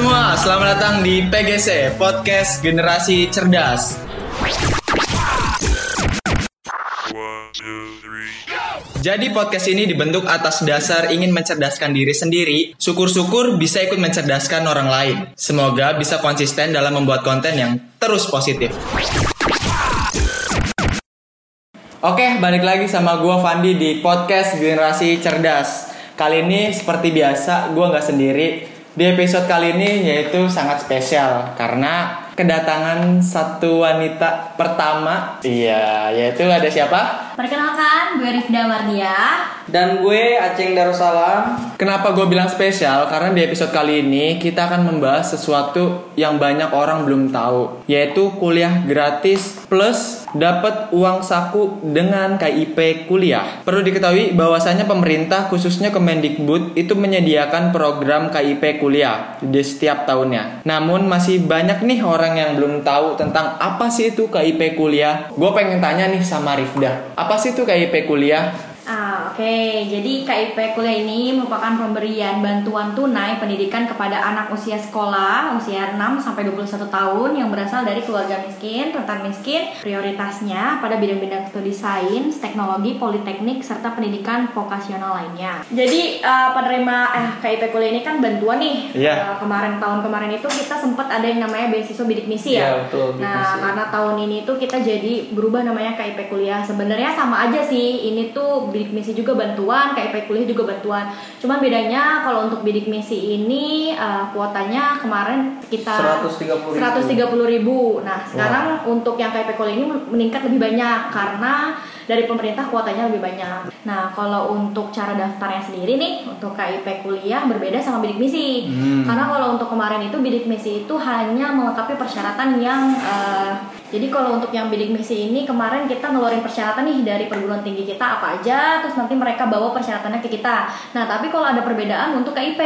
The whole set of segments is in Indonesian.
semua, selamat datang di PGC Podcast Generasi Cerdas. Jadi podcast ini dibentuk atas dasar ingin mencerdaskan diri sendiri. Syukur-syukur bisa ikut mencerdaskan orang lain. Semoga bisa konsisten dalam membuat konten yang terus positif. Oke, balik lagi sama gua Fandi di podcast Generasi Cerdas. Kali ini seperti biasa, gua nggak sendiri. Di episode kali ini yaitu sangat spesial karena kedatangan satu wanita pertama. Iya, yaitu ada siapa? Perkenalkan, gue Rifda Mardia. Dan gue Aceng Darussalam. Kenapa gue bilang spesial? Karena di episode kali ini kita akan membahas sesuatu yang banyak orang belum tahu, yaitu kuliah gratis plus dapat uang saku dengan KIP kuliah. Perlu diketahui bahwasanya pemerintah khususnya Kemendikbud itu menyediakan program KIP kuliah di setiap tahunnya. Namun masih banyak nih orang yang belum tahu tentang apa sih itu KIP kuliah. Gue pengen tanya nih sama Rifda, apa sih itu KIP kuliah? Ah, oke. Jadi KIP kuliah ini merupakan pemberian bantuan tunai pendidikan kepada anak usia sekolah usia 6 sampai 21 tahun yang berasal dari keluarga miskin, rentan miskin, prioritasnya pada bidang-bidang studi sains, teknologi, politeknik serta pendidikan vokasional lainnya. Jadi uh, penerima eh KIP kuliah ini kan bantuan nih. Iya. Uh, kemarin tahun kemarin itu kita sempat ada yang namanya beasiswa bidik misi ya. Iya, betul, bidik Nah, misi. karena tahun ini tuh kita jadi berubah namanya KIP kuliah. Sebenarnya sama aja sih. Ini tuh bidik misi juga bantuan, KIP kuliah juga bantuan. Cuman bedanya kalau untuk bidik misi ini uh, kuotanya kemarin sekitar 130.000. 130 ribu. Nah, sekarang untuk yang KIP kuliah ini meningkat lebih banyak karena dari pemerintah kuotanya lebih banyak. Nah, kalau untuk cara daftarnya sendiri nih untuk KIP kuliah berbeda sama bidik misi. Hmm. Karena kalau untuk kemarin itu bidik misi itu hanya melengkapi persyaratan yang eh, jadi kalau untuk yang bidik misi ini kemarin kita ngeluarin persyaratan nih dari perguruan tinggi kita apa aja, terus nanti mereka bawa persyaratannya ke kita. Nah, tapi kalau ada perbedaan untuk KIP.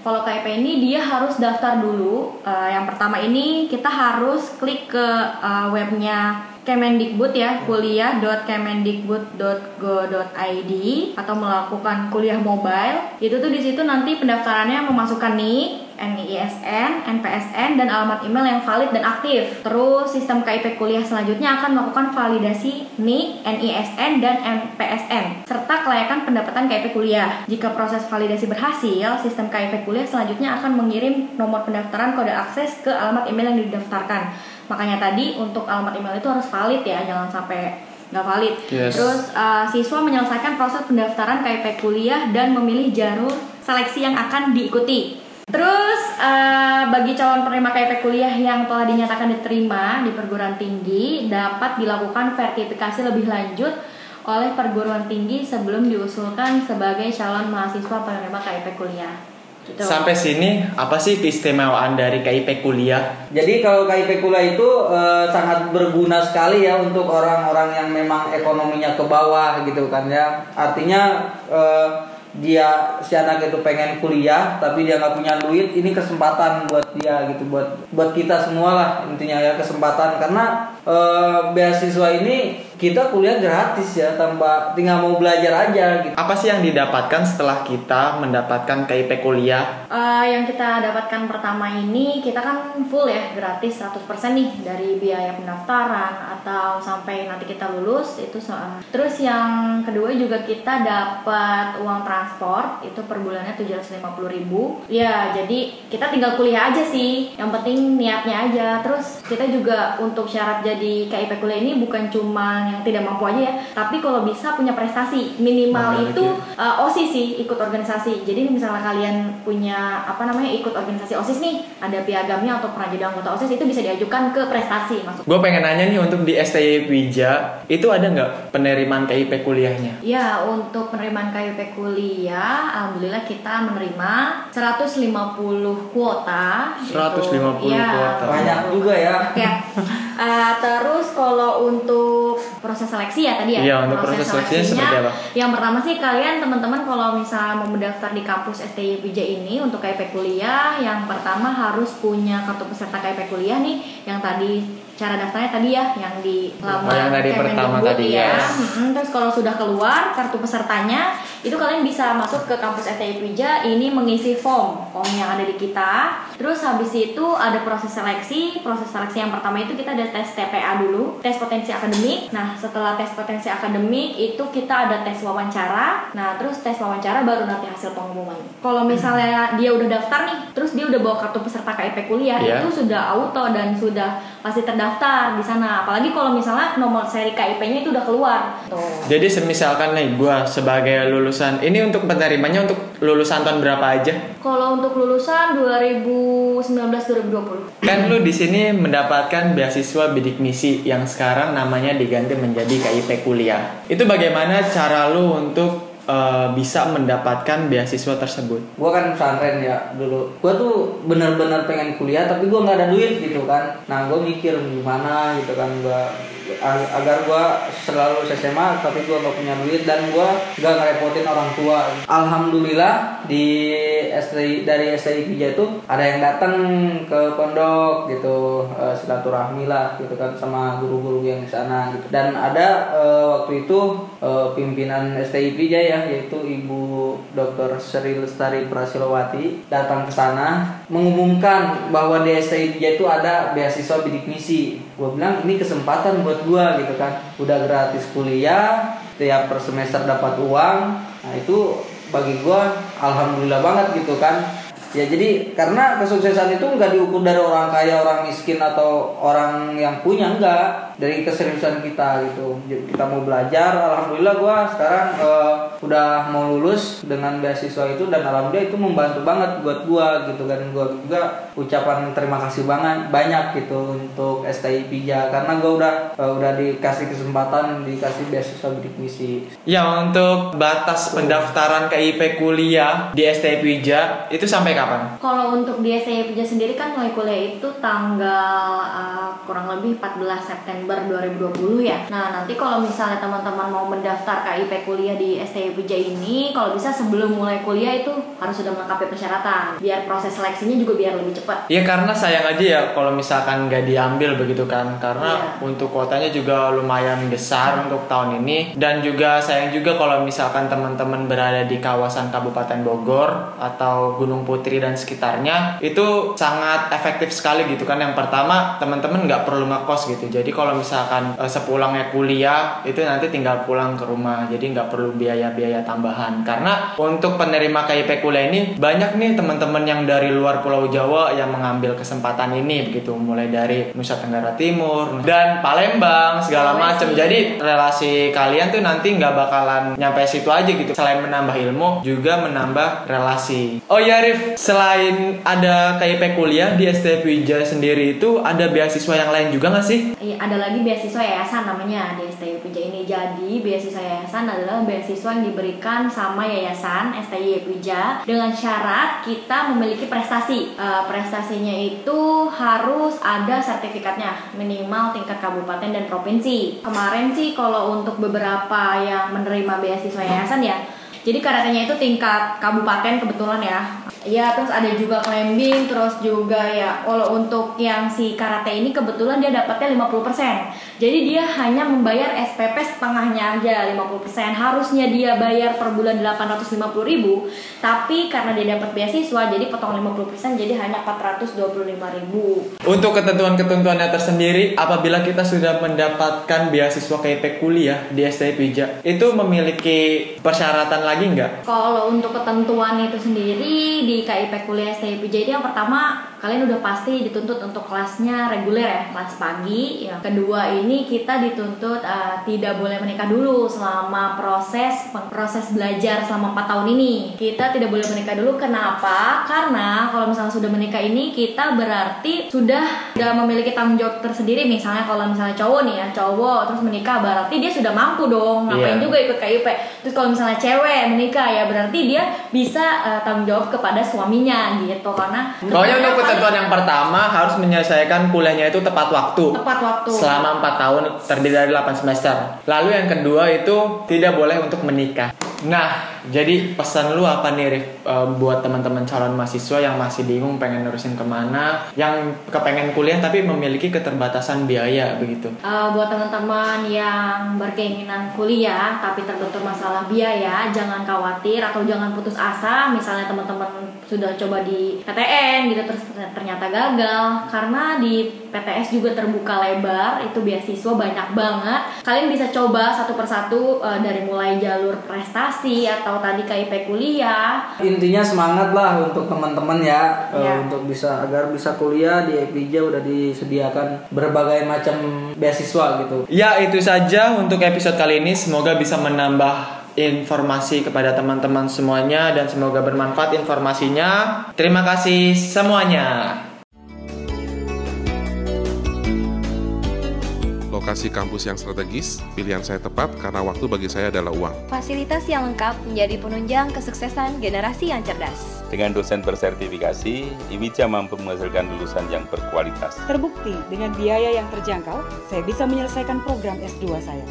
Kalau KIP ini dia harus daftar dulu. Eh, yang pertama ini kita harus klik ke eh, webnya Kemendikbud ya, kuliah.kemendikbud.go.id atau melakukan kuliah mobile. Itu tuh di situ nanti pendaftarannya memasukkan NIK, NIISN, NPSN dan alamat email yang valid dan aktif. Terus sistem KIP kuliah selanjutnya akan melakukan validasi NIK, NISN dan NPSN serta kelayakan pendapatan KIP kuliah. Jika proses validasi berhasil, sistem KIP kuliah selanjutnya akan mengirim nomor pendaftaran kode akses ke alamat email yang didaftarkan. Makanya tadi untuk alamat email itu harus valid ya, jangan sampai nggak valid. Yes. Terus uh, siswa menyelesaikan proses pendaftaran KIP kuliah dan memilih jalur seleksi yang akan diikuti. Terus uh, bagi calon penerima KIP kuliah yang telah dinyatakan diterima di perguruan tinggi dapat dilakukan verifikasi lebih lanjut oleh perguruan tinggi sebelum diusulkan sebagai calon mahasiswa penerima KIP kuliah. Gitu. Sampai sini apa sih keistimewaan dari KIP kuliah? Jadi kalau KIP kuliah itu eh, sangat berguna sekali ya untuk orang-orang yang memang ekonominya ke bawah gitu kan ya. Artinya eh, dia si anak itu pengen kuliah tapi dia nggak punya duit, ini kesempatan buat dia gitu buat buat kita semua lah intinya ya kesempatan. Karena eh, beasiswa ini kita kuliah gratis ya tanpa tinggal mau belajar aja gitu. Apa sih yang didapatkan setelah kita mendapatkan KIP kuliah? Eh, yang kita dapatkan pertama ini kita kan full ya gratis 100% nih dari biaya pendaftaran atau sampai nanti kita lulus itu so- terus yang kedua juga kita dapat uang transport itu per bulannya 750.000 ribu ya jadi kita tinggal kuliah aja sih yang penting niatnya aja terus kita juga untuk syarat jadi KIP kuliah ini bukan cuma yang tidak mampu aja ya tapi kalau bisa punya prestasi minimal itu uh, OSIS sih ikut organisasi. Jadi misalnya kalian punya apa namanya ikut organisasi OSIS nih, ada piagamnya atau pernah jadi anggota OSIS itu bisa diajukan ke prestasi masuk. Gue pengen nanya nih untuk di STI Wija itu ada nggak penerimaan KIP kuliahnya? Ya, untuk penerimaan KIP kuliah, alhamdulillah kita menerima 150 kuota. 150 Ya, kuota. Banyak juga ya. Ya. Uh, terus kalau untuk proses seleksi ya tadi ya. Iya, untuk proses seleksinya seperti apa? Yang pertama sih kalian teman-teman kalau misalnya mau mendaftar di kampus STI ini untuk KIP kuliah, yang pertama harus punya kartu peserta KIP kuliah nih yang tadi cara daftarnya tadi ya yang di Oh, yang tadi pertama tadi, ya. Mm-mm, terus kalau sudah keluar kartu pesertanya itu kalian bisa masuk ke kampus STI ini mengisi form form yang ada di kita terus habis itu ada proses seleksi proses seleksi yang pertama itu kita ada tes TPA dulu tes potensi akademik nah setelah tes potensi akademik itu kita ada tes wawancara nah terus tes wawancara baru nanti hasil pengumuman kalau misalnya dia udah daftar nih terus dia udah bawa kartu peserta KIP kuliah Iya. itu sudah auto dan sudah pasti terdaftar di sana apalagi kalau misalnya nomor seri KIP-nya itu udah keluar tuh Jadi semisalkan nih gue sebagai lulusan ini untuk penerimanya untuk lulusan tahun berapa aja? Kalau untuk lulusan 2019-2020 Kan lu di sini mendapatkan beasiswa bidik misi yang sekarang namanya diganti menjadi KIP kuliah. Itu bagaimana cara lu untuk eh, bisa mendapatkan beasiswa tersebut? Gua kan pesantren ya dulu. Gua tuh bener-bener pengen kuliah tapi gua nggak ada duit gitu kan. Nah gua mikir gimana gitu kan ag- agar gua selalu SMA tapi gua nggak punya duit dan gua nggak ngerepotin orang tua. Alhamdulillah di STI dari STI itu ada yang datang ke pondok gitu eh, silaturahmi lah gitu kan sama guru-guru yang di sana gitu. Dan ada eh, waktu itu eh, pimpinan STI Pija ya yaitu Ibu Dr. Sri Lestari Prasilowati datang ke sana mengumumkan bahwa di STI Pija itu ada beasiswa bidik misi. Gue bilang ini kesempatan buat gua gitu kan. Udah gratis kuliah, tiap per semester dapat uang. Nah, itu bagi gua alhamdulillah banget gitu kan. Ya jadi karena kesuksesan itu nggak diukur dari orang kaya, orang miskin atau orang yang punya enggak dari keseriusan kita gitu. Jadi kita mau belajar, alhamdulillah gua sekarang eh, udah mau lulus dengan beasiswa itu dan alhamdulillah itu membantu banget buat gua gitu kan. Gua juga ucapan terima kasih banget banyak gitu untuk STI Pija karena gua udah eh, udah dikasih kesempatan dikasih beasiswa misi. Ya untuk batas pendaftaran KIP kuliah di STI Pija itu sampai kapan? Kalau untuk di STI Pija sendiri kan mulai kuliah itu tanggal uh, kurang lebih 14 September 2020 ya. Nah nanti kalau misalnya teman-teman mau mendaftar KIP kuliah di STI Pija ini, kalau bisa sebelum mulai kuliah itu harus sudah melengkapi persyaratan, biar proses seleksinya juga biar lebih cepat. Ya karena sayang aja ya kalau misalkan nggak diambil begitu kan karena Iya. untuk kuotanya juga lumayan besar untuk tahun ini dan juga sayang juga kalau misalkan teman-teman berada di kawasan Kabupaten Bogor atau Gunung Putri dan sekitarnya itu sangat efektif sekali gitu kan. Yang pertama teman-teman nggak perlu ngekos gitu. Jadi kalau misalkan eh, sepulangnya kuliah itu nanti tinggal pulang ke rumah. Jadi nggak perlu biaya-biaya tambahan. Karena untuk penerima KIP kuliah ini banyak nih teman-teman yang dari luar Pulau Jawa yang mengambil kesempatan ini begitu. Mulai dari Nusa Tenggara Timur dan Palembang segala Sulawesi. macam jadi relasi kalian tuh nanti nggak bakalan nyampe situ aja gitu. Selain menambah ilmu juga menambah relasi. Oh ya Rif selain ada KIP kuliah di STP Wija sendiri itu ada beasiswa yang lain juga nggak sih Iya, ada lagi beasiswa yayasan namanya di STI Pija ini. Jadi beasiswa yayasan adalah beasiswa yang diberikan sama yayasan STI Pija dengan syarat kita memiliki prestasi. Eh, prestasinya itu harus ada sertifikatnya minimal tingkat kabupaten dan provinsi. Kemarin sih kalau untuk beberapa yang menerima beasiswa yayasan ya jadi karatenya itu tingkat kabupaten kebetulan ya. Iya, terus ada juga climbing, terus juga ya kalau untuk yang si karate ini kebetulan dia dapatnya 50%. Jadi dia hanya membayar SPP setengahnya aja 50%. Harusnya dia bayar per bulan 850.000, tapi karena dia dapat beasiswa jadi potong 50% jadi hanya 425.000. Untuk ketentuan-ketentuannya tersendiri, apabila kita sudah mendapatkan beasiswa KIP kuliah di STI Pija, itu memiliki persyaratan lagi nggak? Kalau untuk ketentuan itu sendiri di KIP kuliah STIP jadi yang pertama kalian udah pasti dituntut untuk kelasnya reguler ya kelas pagi. Yang kedua ini kita dituntut eh, tidak boleh menikah dulu selama proses proses belajar selama 4 tahun ini. Kita tidak boleh menikah dulu kenapa? Karena kalau misalnya sudah menikah ini kita berarti sudah sudah memiliki tanggung jawab tersendiri misalnya kalau misalnya cowok nih ya cowok terus menikah berarti dia sudah mampu dong ngapain Iya. juga ikut KIP terus kalau misalnya cewek menikah ya berarti dia bisa uh, tanggung jawab kepada suaminya gitu karena Pokoknya untuk ketentuan yang pertama harus menyelesaikan kuliahnya itu tepat waktu. tepat waktu Selama 4 tahun terdiri dari 8 semester. Lalu yang kedua itu tidak boleh untuk menikah. Nah, jadi pesan lu apa nih Rif Eh, buat teman-teman calon mahasiswa yang masih bingung pengen nerusin ke mana, yang kepengen kuliah tapi memiliki keterbatasan biaya begitu. Uh, buat teman-teman yang berkeinginan kuliah tapi terbentur masalah biaya, jangan khawatir atau jangan putus asa. Misalnya teman-teman sudah coba di PTN gitu terus ternyata gagal karena di PTS juga terbuka lebar, itu beasiswa banyak banget. Kalian bisa coba satu persatu uh, dari mulai jalur prestasi atau tadi KIP kuliah. intinya semangat lah untuk teman-teman ya eh, Ya. untuk bisa agar bisa kuliah di Epija udah disediakan berbagai macam beasiswa gitu Ya, itu saja untuk episode kali ini. Semoga bisa menambah informasi kepada teman-teman semuanya dan semoga bermanfaat informasinya. Terima kasih semuanya. Lokasi kampus yang strategis, pilihan saya tepat karena waktu bagi saya adalah uang. Fasilitas yang lengkap menjadi penunjang kesuksesan generasi yang cerdas. Dengan dosen bersertifikasi, Iwica mampu menghasilkan lulusan yang berkualitas. Terbukti dengan biaya yang terjangkau, saya bisa menyelesaikan program S2 saya.